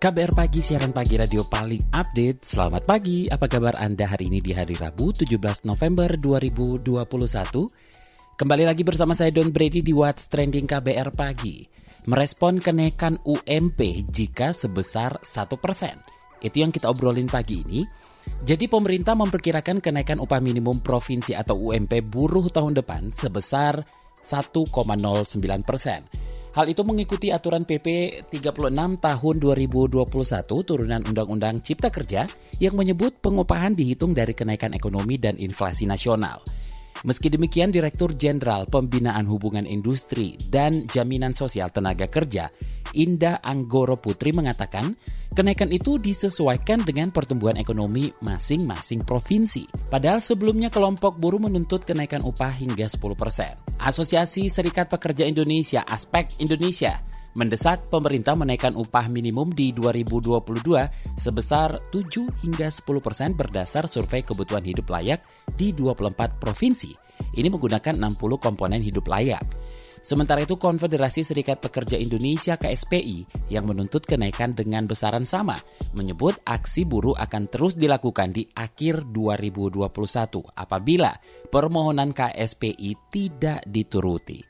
KBR Pagi, siaran pagi radio paling update. Selamat pagi, apa kabar Anda hari ini di hari Rabu 17 November 2021? Kembali lagi bersama saya Don Brady di What's Trending KBR Pagi. Merespon kenaikan UMP jika sebesar 1%. Itu yang kita obrolin pagi ini. Jadi pemerintah memperkirakan kenaikan upah minimum provinsi atau UMP buruh tahun depan sebesar 1,09 persen. Hal itu mengikuti aturan PP 36 tahun 2021 turunan Undang-Undang Cipta Kerja yang menyebut pengupahan dihitung dari kenaikan ekonomi dan inflasi nasional. Meski demikian, Direktur Jenderal Pembinaan Hubungan Industri dan Jaminan Sosial Tenaga Kerja, Indah Anggoro Putri mengatakan, kenaikan itu disesuaikan dengan pertumbuhan ekonomi masing-masing provinsi. Padahal sebelumnya kelompok buruh menuntut kenaikan upah hingga 10 persen. Asosiasi Serikat Pekerja Indonesia, Aspek Indonesia, mendesak pemerintah menaikkan upah minimum di 2022 sebesar 7 hingga 10 persen berdasar survei kebutuhan hidup layak di 24 provinsi. Ini menggunakan 60 komponen hidup layak. Sementara itu Konfederasi Serikat Pekerja Indonesia KSPI yang menuntut kenaikan dengan besaran sama menyebut aksi buruh akan terus dilakukan di akhir 2021 apabila permohonan KSPI tidak dituruti.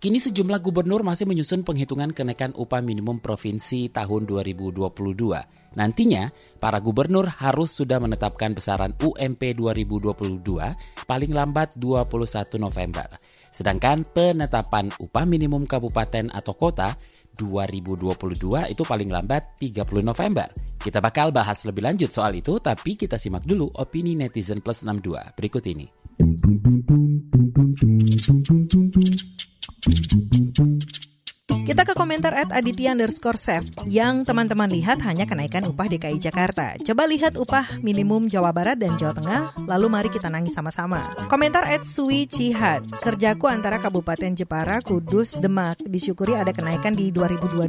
Kini sejumlah gubernur masih menyusun penghitungan kenaikan upah minimum provinsi tahun 2022. Nantinya, para gubernur harus sudah menetapkan besaran UMP 2022 paling lambat 21 November. Sedangkan penetapan upah minimum kabupaten atau kota 2022 itu paling lambat 30 November. Kita bakal bahas lebih lanjut soal itu, tapi kita simak dulu opini netizen plus 62 berikut ini. Doom, doom, doom, doom, doom, doom, doom, doom, doom, Kita ke komentar at Aditya underscore Sef yang teman-teman lihat hanya kenaikan upah DKI Jakarta. Coba lihat upah minimum Jawa Barat dan Jawa Tengah, lalu mari kita nangis sama-sama. Komentar at Sui Cihad, kerjaku antara Kabupaten Jepara, Kudus, Demak, disyukuri ada kenaikan di 2022.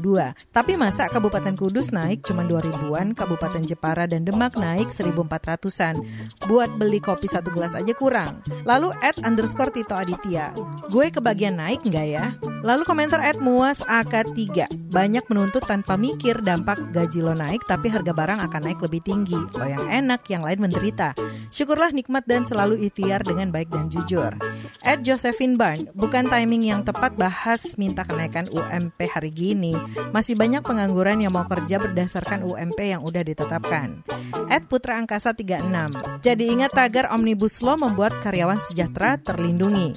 Tapi masa Kabupaten Kudus naik cuma 2000-an, Kabupaten Jepara dan Demak naik 1400-an. Buat beli kopi satu gelas aja kurang. Lalu at underscore Tito Aditya, gue kebagian naik nggak ya? Lalu komentar at Muas AK3. Banyak menuntut tanpa mikir dampak gaji lo naik tapi harga barang akan naik lebih tinggi. Lo yang enak, yang lain menderita. Syukurlah nikmat dan selalu ikhtiar dengan baik dan jujur. At Josephine Barn, bukan timing yang tepat bahas minta kenaikan UMP hari gini. Masih banyak pengangguran yang mau kerja berdasarkan UMP yang udah ditetapkan. At Putra Angkasa 36, jadi ingat tagar Omnibus Law membuat karyawan sejahtera terlindungi.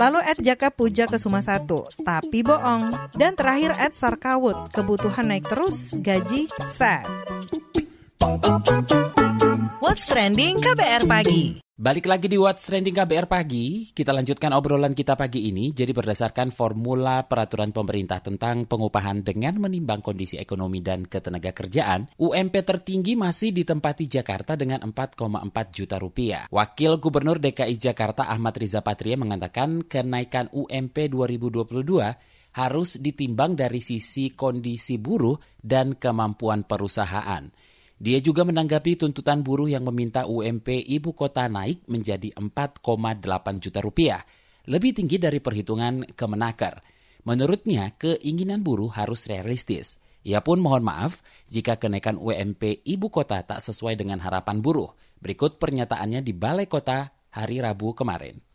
Lalu at Jaka Puja ke Suma 1, tapi bohong. Dan terakhir at Sarkawut, kebutuhan naik terus, gaji sad. What's Trending KBR Pagi Balik lagi di What's Trending KBR Pagi, kita lanjutkan obrolan kita pagi ini. Jadi berdasarkan formula peraturan pemerintah tentang pengupahan dengan menimbang kondisi ekonomi dan ketenaga kerjaan, UMP tertinggi masih ditempati Jakarta dengan 4,4 juta rupiah. Wakil Gubernur DKI Jakarta Ahmad Riza Patria mengatakan kenaikan UMP 2022 harus ditimbang dari sisi kondisi buruh dan kemampuan perusahaan. Dia juga menanggapi tuntutan buruh yang meminta UMP ibu kota naik menjadi 4,8 juta rupiah, lebih tinggi dari perhitungan Kemenaker. Menurutnya, keinginan buruh harus realistis. Ia pun mohon maaf jika kenaikan UMP ibu kota tak sesuai dengan harapan buruh. Berikut pernyataannya di Balai Kota hari Rabu kemarin.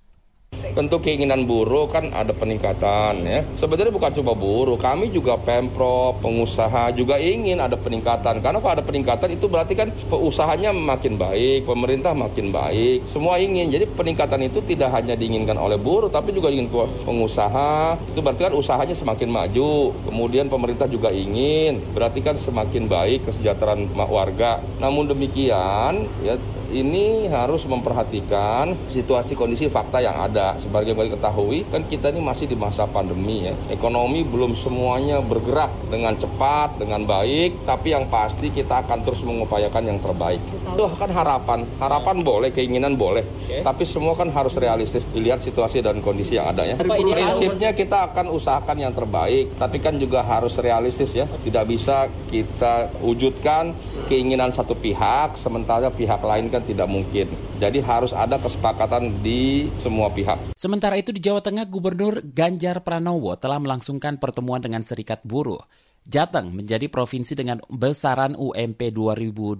Tentu keinginan buruh kan ada peningkatan ya. Sebenarnya bukan cuma buruh, kami juga pemprov, pengusaha juga ingin ada peningkatan. Karena kalau ada peningkatan itu berarti kan usahanya makin baik, pemerintah makin baik, semua ingin. Jadi peningkatan itu tidak hanya diinginkan oleh buruh, tapi juga ingin pengusaha. Itu berarti kan usahanya semakin maju. Kemudian pemerintah juga ingin, berarti kan semakin baik kesejahteraan warga. Namun demikian, ya ini harus memperhatikan situasi kondisi fakta yang ada. Sebagai yang ketahui, kan kita ini masih di masa pandemi ya. Ekonomi belum semuanya bergerak dengan cepat, dengan baik, tapi yang pasti kita akan terus mengupayakan yang terbaik. Itu kan harapan. Harapan boleh, keinginan boleh. Tapi semua kan harus realistis dilihat situasi dan kondisi yang ada ya. Prinsipnya kita akan usahakan yang terbaik, tapi kan juga harus realistis ya. Tidak bisa kita wujudkan keinginan satu pihak, sementara pihak lain kan tidak mungkin. Jadi harus ada kesepakatan di semua pihak. Sementara itu di Jawa Tengah, Gubernur Ganjar Pranowo telah melangsungkan pertemuan dengan Serikat Buruh. Jateng menjadi provinsi dengan besaran UMP 2022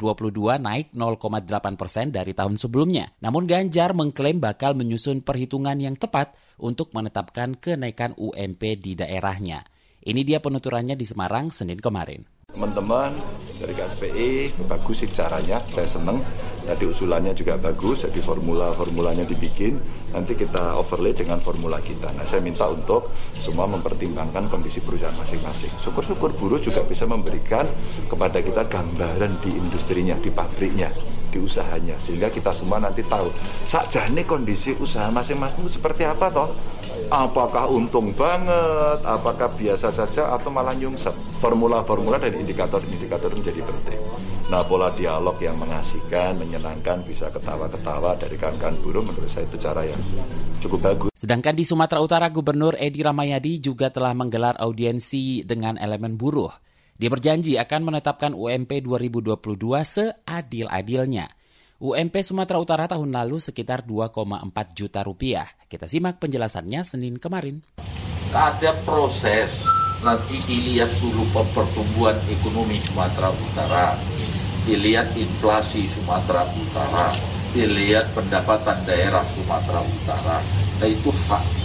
naik 0,8 persen dari tahun sebelumnya. Namun Ganjar mengklaim bakal menyusun perhitungan yang tepat untuk menetapkan kenaikan UMP di daerahnya. Ini dia penuturannya di Semarang Senin kemarin teman-teman dari KSPI bagus sih caranya saya seneng. Tadi usulannya juga bagus jadi formula formulanya dibikin. Nanti kita overlay dengan formula kita. Nah saya minta untuk semua mempertimbangkan kondisi perusahaan masing-masing. Syukur-syukur buruh juga bisa memberikan kepada kita gambaran di industrinya di pabriknya di usahanya. Sehingga kita semua nanti tahu sakjane kondisi usaha masing-masing seperti apa toh apakah untung banget, apakah biasa saja atau malah nyungsep. Formula-formula dan indikator-indikator menjadi penting. Nah, pola dialog yang mengasihkan, menyenangkan, bisa ketawa-ketawa dari kawan-kawan buruh menurut saya itu cara yang cukup bagus. Sedangkan di Sumatera Utara, Gubernur Edi Ramayadi juga telah menggelar audiensi dengan elemen buruh. Dia berjanji akan menetapkan UMP 2022 seadil-adilnya. UMP Sumatera Utara tahun lalu sekitar 2,4 juta rupiah. Kita simak penjelasannya Senin kemarin. Ada proses, nanti dilihat dulu pertumbuhan ekonomi Sumatera Utara, dilihat inflasi Sumatera Utara, dilihat pendapatan daerah Sumatera Utara. Nah itu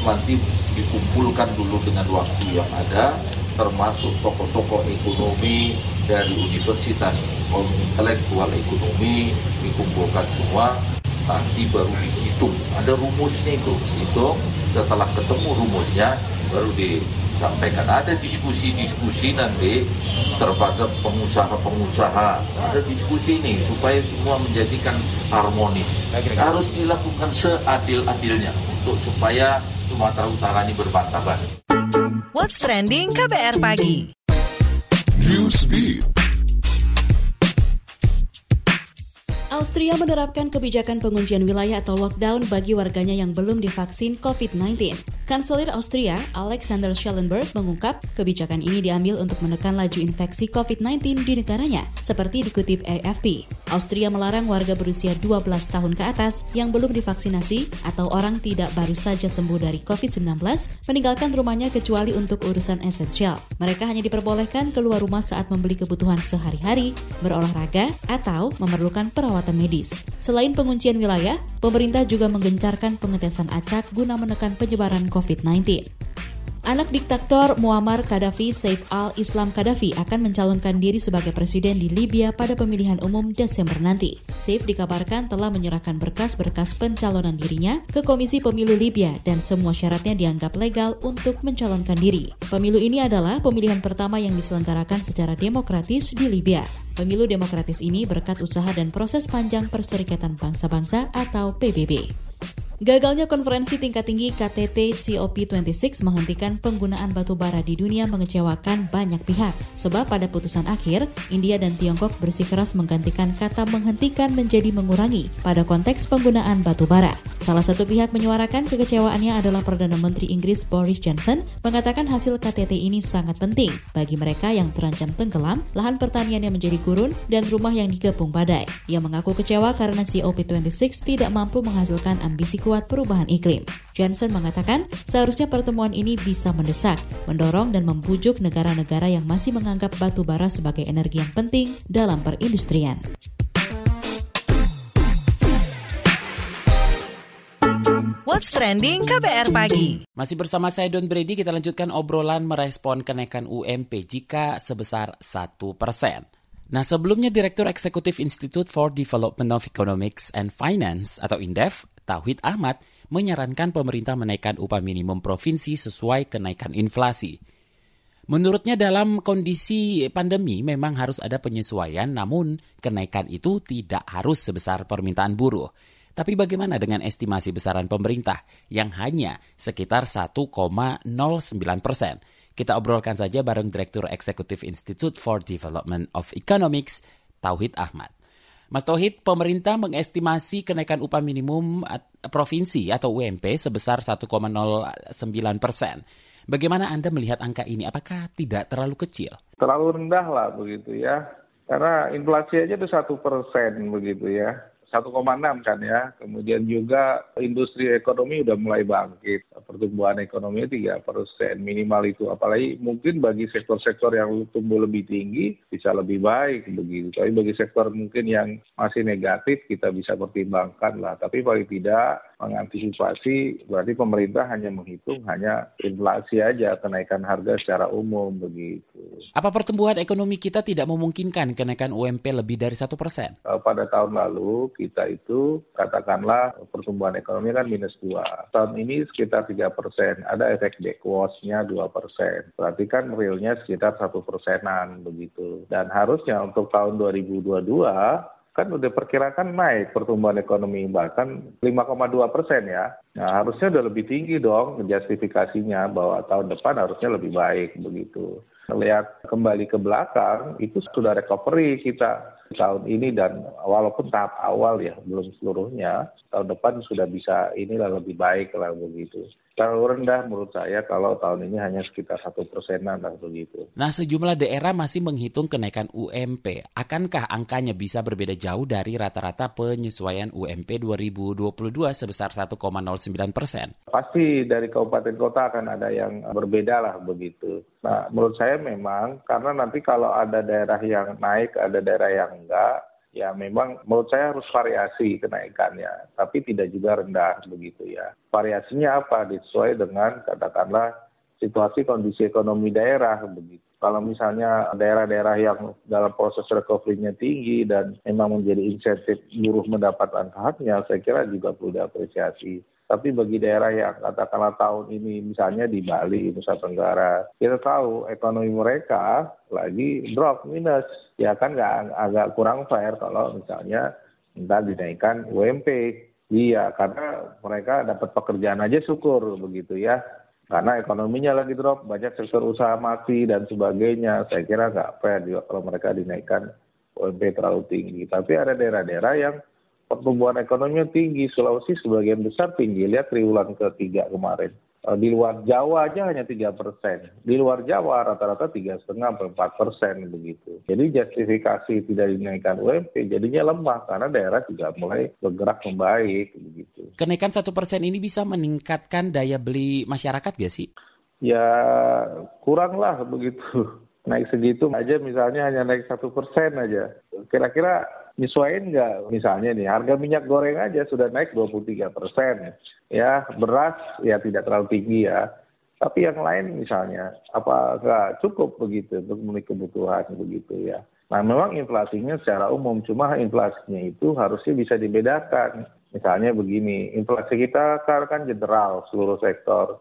nanti dikumpulkan dulu dengan waktu yang ada, termasuk tokoh-tokoh ekonomi dari universitas intelektual ekonomi dikumpulkan semua nanti baru dihitung. Ada rumusnya itu. Hitung setelah ketemu rumusnya baru disampaikan. Ada diskusi-diskusi nanti terhadap pengusaha-pengusaha. Ada diskusi ini supaya semua menjadikan harmonis. Harus dilakukan seadil-adilnya untuk supaya Sumatera Utara ini berbantah What's trending KBR pagi? Newsbeat. Austria menerapkan kebijakan penguncian wilayah atau lockdown bagi warganya yang belum divaksin COVID-19. Kanselir Austria, Alexander Schellenberg, mengungkap kebijakan ini diambil untuk menekan laju infeksi COVID-19 di negaranya, seperti dikutip AFP. Austria melarang warga berusia 12 tahun ke atas yang belum divaksinasi atau orang tidak baru saja sembuh dari COVID-19 meninggalkan rumahnya kecuali untuk urusan esensial. Mereka hanya diperbolehkan keluar rumah saat membeli kebutuhan sehari-hari, berolahraga, atau memerlukan perawatan medis. Selain penguncian wilayah, pemerintah juga menggencarkan pengetesan acak guna menekan penyebaran COVID-19. COVID-19. Anak diktator Muammar Gaddafi, Saif al-Islam Gaddafi, akan mencalonkan diri sebagai presiden di Libya pada pemilihan umum Desember nanti. Saif dikabarkan telah menyerahkan berkas-berkas pencalonan dirinya ke Komisi Pemilu Libya dan semua syaratnya dianggap legal untuk mencalonkan diri. Pemilu ini adalah pemilihan pertama yang diselenggarakan secara demokratis di Libya. Pemilu demokratis ini berkat usaha dan proses panjang Perserikatan Bangsa-Bangsa atau PBB. Gagalnya konferensi tingkat tinggi KTT COP26 menghentikan penggunaan batu bara di dunia mengecewakan banyak pihak. Sebab pada putusan akhir, India dan Tiongkok bersikeras menggantikan kata menghentikan menjadi mengurangi pada konteks penggunaan batu bara. Salah satu pihak menyuarakan kekecewaannya adalah Perdana Menteri Inggris Boris Johnson, mengatakan hasil KTT ini sangat penting bagi mereka yang terancam tenggelam, lahan pertanian yang menjadi gurun, dan rumah yang digepung badai. Ia mengaku kecewa karena COP26 tidak mampu menghasilkan ambisi kuat perubahan iklim. Johnson mengatakan seharusnya pertemuan ini bisa mendesak, mendorong dan membujuk negara-negara yang masih menganggap batu bara sebagai energi yang penting dalam perindustrian. What's Trending KBR Pagi. Masih bersama saya Don Brady, kita lanjutkan obrolan merespon kenaikan UMP jika sebesar 1 persen. Nah, sebelumnya Direktur Eksekutif Institute for Development of Economics and Finance atau INDEF, Tauhid Ahmad menyarankan pemerintah menaikkan upah minimum provinsi sesuai kenaikan inflasi. Menurutnya dalam kondisi pandemi memang harus ada penyesuaian namun kenaikan itu tidak harus sebesar permintaan buruh. Tapi bagaimana dengan estimasi besaran pemerintah yang hanya sekitar 1,09 persen? Kita obrolkan saja bareng Direktur Eksekutif Institute for Development of Economics, Tauhid Ahmad. Mas Tauhid, pemerintah mengestimasi kenaikan upah minimum provinsi atau UMP sebesar 1,09 persen. Bagaimana Anda melihat angka ini? Apakah tidak terlalu kecil? Terlalu rendah lah begitu ya. Karena inflasi aja itu satu persen begitu ya. 1,6 kan ya. Kemudian juga industri ekonomi udah mulai bangkit. Pertumbuhan ekonominya 3 persen minimal itu. Apalagi mungkin bagi sektor-sektor yang tumbuh lebih tinggi bisa lebih baik begitu. Tapi bagi sektor mungkin yang masih negatif kita bisa pertimbangkan lah. Tapi paling tidak mengantisipasi berarti pemerintah hanya menghitung hanya inflasi aja kenaikan harga secara umum begitu. Apa pertumbuhan ekonomi kita tidak memungkinkan kenaikan UMP lebih dari satu persen? Pada tahun lalu kita itu katakanlah pertumbuhan ekonomi kan minus dua. Tahun ini sekitar tiga persen. Ada efek backwashnya dua persen. Berarti kan realnya sekitar satu persenan begitu. Dan harusnya untuk tahun 2022 kan udah perkirakan naik pertumbuhan ekonomi bahkan 5,2 persen ya. Nah harusnya udah lebih tinggi dong justifikasinya bahwa tahun depan harusnya lebih baik begitu. Lihat kembali ke belakang itu sudah recovery kita tahun ini dan walaupun tahap awal ya belum seluruhnya tahun depan sudah bisa inilah lebih baik lah begitu terlalu rendah menurut saya kalau tahun ini hanya sekitar satu persenan lah begitu. Nah sejumlah daerah masih menghitung kenaikan UMP. Akankah angkanya bisa berbeda jauh dari rata-rata penyesuaian UMP 2022 sebesar 1,09 persen? Pasti dari kabupaten kota akan ada yang berbeda lah begitu. Nah menurut saya memang karena nanti kalau ada daerah yang naik, ada daerah yang enggak, ya memang menurut saya harus variasi kenaikannya, tapi tidak juga rendah begitu ya. Variasinya apa? Sesuai dengan katakanlah situasi kondisi ekonomi daerah begitu. Kalau misalnya daerah-daerah yang dalam proses recovery-nya tinggi dan memang menjadi insentif buruh mendapatkan haknya, saya kira juga perlu diapresiasi. Tapi bagi daerah yang katakanlah tahun ini misalnya di Bali, Nusa Tenggara, kita tahu ekonomi mereka lagi drop minus. Ya kan nggak agak kurang fair kalau misalnya entah dinaikkan UMP. Iya, karena mereka dapat pekerjaan aja syukur begitu ya. Karena ekonominya lagi drop, banyak sektor usaha mati dan sebagainya. Saya kira nggak fair juga kalau mereka dinaikkan UMP terlalu tinggi. Tapi ada daerah-daerah yang pertumbuhan ekonominya tinggi. Sulawesi sebagian besar tinggi. Lihat triwulan ketiga kemarin. Eh, di luar Jawa aja hanya tiga persen. Di luar Jawa rata-rata tiga setengah empat persen begitu. Jadi justifikasi tidak dinaikkan UMP jadinya lemah karena daerah juga mulai bergerak membaik begitu. Kenaikan satu persen ini bisa meningkatkan daya beli masyarakat gak sih? Ya kurang lah begitu. Naik segitu aja misalnya hanya naik satu persen aja. Kira-kira nyesuaiin nggak? Misalnya nih harga minyak goreng aja sudah naik 23 persen. Ya beras ya tidak terlalu tinggi ya. Tapi yang lain misalnya apakah cukup begitu untuk memenuhi kebutuhan begitu ya? Nah memang inflasinya secara umum cuma inflasinya itu harusnya bisa dibedakan. Misalnya begini inflasi kita kan general seluruh sektor.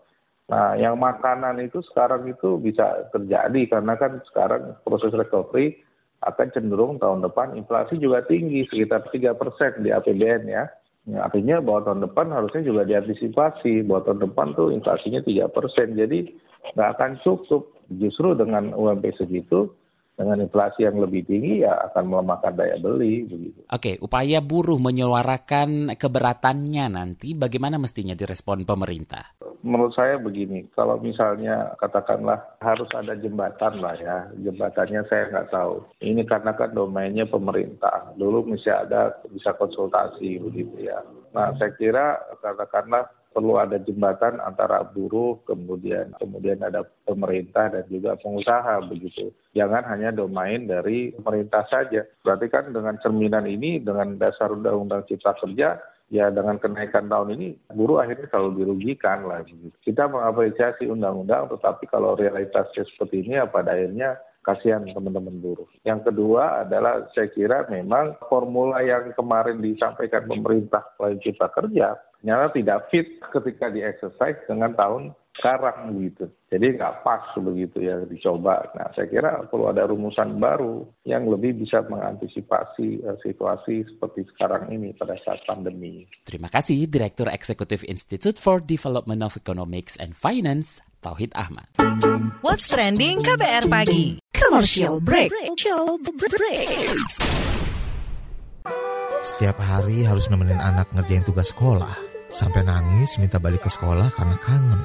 Nah, yang makanan itu sekarang itu bisa terjadi karena kan sekarang proses recovery akan cenderung tahun depan inflasi juga tinggi sekitar tiga persen di APBN ya. ya. Artinya bahwa tahun depan harusnya juga diantisipasi bahwa tahun depan tuh inflasinya tiga persen. Jadi nggak akan cukup. Justru dengan UMP segitu dengan inflasi yang lebih tinggi ya akan melemahkan daya beli begitu. Oke, upaya buruh menyuarakan keberatannya nanti bagaimana mestinya direspon pemerintah? Menurut saya begini, kalau misalnya katakanlah harus ada jembatan lah ya, jembatannya saya nggak tahu. Ini karena kan domainnya pemerintah. Dulu bisa ada bisa konsultasi begitu ya. Nah saya kira katakanlah perlu ada jembatan antara buruh kemudian kemudian ada pemerintah dan juga pengusaha begitu. Jangan hanya domain dari pemerintah saja. Berarti kan dengan cerminan ini dengan dasar undang-undang cipta kerja ya dengan kenaikan tahun ini buruh akhirnya selalu dirugikan. Begitu. Kita mengapresiasi undang-undang tetapi kalau realitasnya seperti ini ya pada akhirnya kasihan teman-teman buruh. Yang kedua adalah saya kira memang formula yang kemarin disampaikan pemerintah selain cipta kerja ternyata tidak fit ketika di exercise dengan tahun sekarang gitu. Jadi nggak pas begitu ya dicoba. Nah saya kira perlu ada rumusan baru yang lebih bisa mengantisipasi uh, situasi seperti sekarang ini pada saat pandemi. Terima kasih Direktur Eksekutif Institute for Development of Economics and Finance, Tauhid Ahmad. What's trending KBR pagi? Commercial break. Commercial break. Setiap hari harus nemenin anak ngerjain tugas sekolah. Sampai nangis minta balik ke sekolah karena kangen.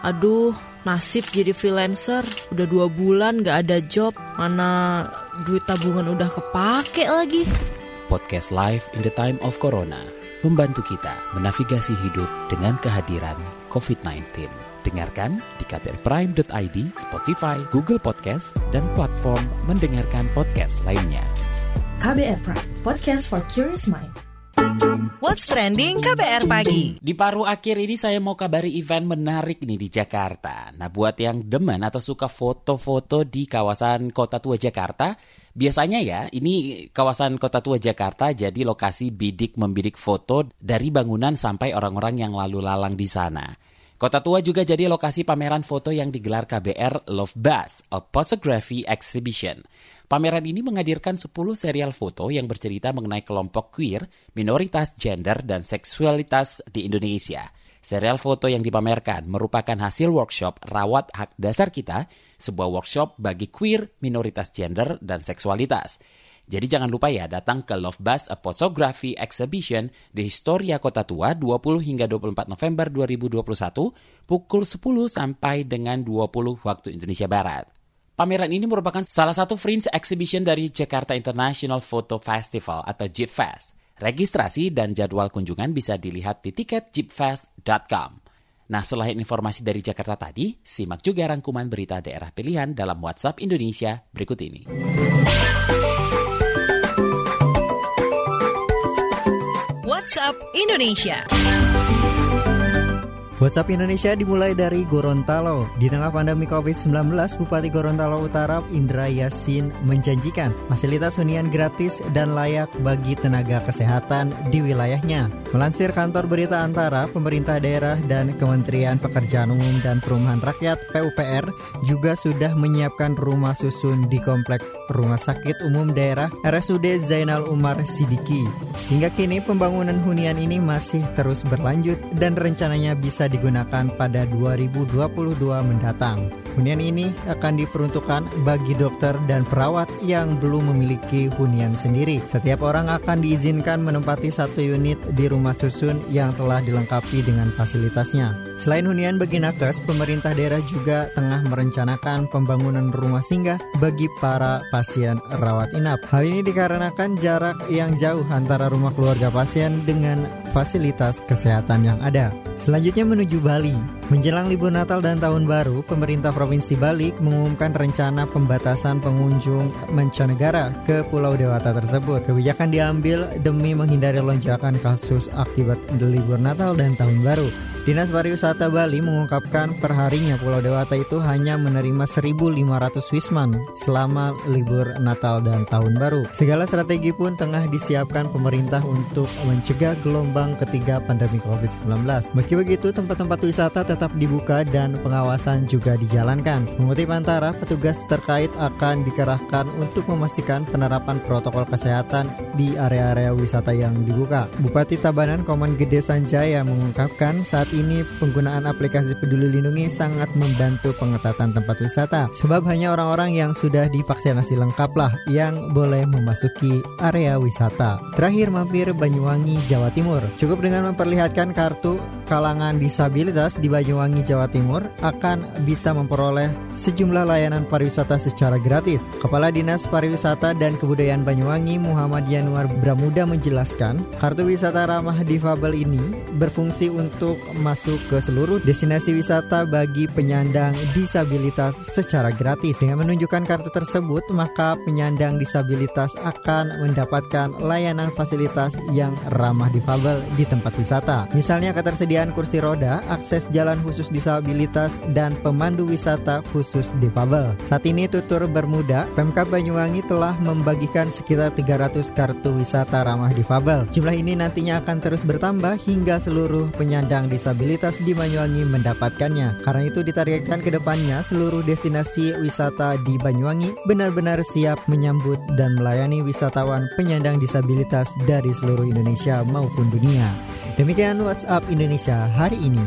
Aduh, nasib jadi freelancer. Udah dua bulan gak ada job. Mana duit tabungan udah kepake lagi. Podcast Live in the Time of Corona membantu kita menavigasi hidup dengan kehadiran COVID-19. Dengarkan di kbrprime.id, Spotify, Google Podcast, dan platform mendengarkan podcast lainnya. KBR Prime, podcast for curious mind. What's trending KBR pagi? Di paruh akhir ini saya mau kabari event menarik nih di Jakarta. Nah buat yang demen atau suka foto-foto di kawasan Kota Tua Jakarta, biasanya ya ini kawasan Kota Tua Jakarta jadi lokasi bidik membidik foto dari bangunan sampai orang-orang yang lalu lalang di sana. Kota Tua juga jadi lokasi pameran foto yang digelar KBR Love Bus, a photography exhibition. Pameran ini menghadirkan 10 serial foto yang bercerita mengenai kelompok queer, minoritas gender, dan seksualitas di Indonesia. Serial foto yang dipamerkan merupakan hasil workshop Rawat Hak Dasar Kita, sebuah workshop bagi queer, minoritas gender, dan seksualitas. Jadi jangan lupa ya datang ke Love Bus A Photography Exhibition di Historia Kota Tua 20 hingga 24 November 2021 pukul 10 sampai dengan 20 waktu Indonesia Barat. Pameran ini merupakan salah satu fringe exhibition dari Jakarta International Photo Festival atau JIPFest. Registrasi dan jadwal kunjungan bisa dilihat di tiket jipfest.com. Nah, selain informasi dari Jakarta tadi, simak juga rangkuman berita daerah pilihan dalam WhatsApp Indonesia berikut ini. Indonesia. WhatsApp Indonesia dimulai dari Gorontalo. Di tengah pandemi COVID-19, Bupati Gorontalo Utara Indra Yasin menjanjikan fasilitas hunian gratis dan layak bagi tenaga kesehatan di wilayahnya. Melansir kantor berita antara, pemerintah daerah dan Kementerian Pekerjaan Umum dan Perumahan Rakyat PUPR juga sudah menyiapkan rumah susun di Kompleks Rumah Sakit Umum Daerah RSUD Zainal Umar Sidiki. Hingga kini pembangunan hunian ini masih terus berlanjut dan rencananya bisa digunakan pada 2022 mendatang. Hunian ini akan diperuntukkan bagi dokter dan perawat yang belum memiliki hunian sendiri. Setiap orang akan diizinkan menempati satu unit di rumah susun yang telah dilengkapi dengan fasilitasnya. Selain hunian bagi nakes, pemerintah daerah juga tengah merencanakan pembangunan rumah singgah bagi para pasien rawat inap. Hal ini dikarenakan jarak yang jauh antara rumah keluarga pasien dengan fasilitas kesehatan yang ada. Selanjutnya menuju Bali. Menjelang libur Natal dan Tahun Baru, pemerintah Provinsi Bali mengumumkan rencana pembatasan pengunjung mancanegara ke Pulau Dewata tersebut. Kebijakan diambil demi menghindari lonjakan kasus akibat libur Natal dan Tahun Baru. Dinas Pariwisata Bali mengungkapkan perharinya Pulau Dewata itu hanya menerima 1.500 wisman selama libur Natal dan Tahun Baru. Segala strategi pun tengah disiapkan pemerintah untuk mencegah gelombang ketiga pandemi COVID-19. Meski begitu, tempat-tempat wisata tetap dibuka dan pengawasan juga dijalankan. Mengutip antara, petugas terkait akan dikerahkan untuk memastikan penerapan protokol kesehatan di area-area wisata yang dibuka. Bupati Tabanan Koman Gede Sanjaya mengungkapkan saat ini penggunaan aplikasi Peduli Lindungi sangat membantu pengetatan tempat wisata. Sebab hanya orang-orang yang sudah divaksinasi lengkap lah yang boleh memasuki area wisata. Terakhir mampir Banyuwangi, Jawa Timur. Cukup dengan memperlihatkan kartu kalangan disabilitas di Banyuwangi, Jawa Timur akan bisa memperoleh sejumlah layanan pariwisata secara gratis. Kepala Dinas Pariwisata dan Kebudayaan Banyuwangi Muhammad Yanuar Bramuda menjelaskan, kartu wisata ramah difabel ini berfungsi untuk masuk ke seluruh destinasi wisata bagi penyandang disabilitas secara gratis. Dengan menunjukkan kartu tersebut, maka penyandang disabilitas akan mendapatkan layanan fasilitas yang ramah difabel di tempat wisata. Misalnya ketersediaan kursi roda, akses jalan khusus disabilitas, dan pemandu wisata khusus difabel. Saat ini tutur bermuda, Pemkab Banyuwangi telah membagikan sekitar 300 kartu wisata ramah difabel. Jumlah ini nantinya akan terus bertambah hingga seluruh penyandang disabilitas disabilitas di Banyuwangi mendapatkannya. Karena itu ditargetkan ke depannya seluruh destinasi wisata di Banyuwangi benar-benar siap menyambut dan melayani wisatawan penyandang disabilitas dari seluruh Indonesia maupun dunia. Demikian WhatsApp Indonesia hari ini.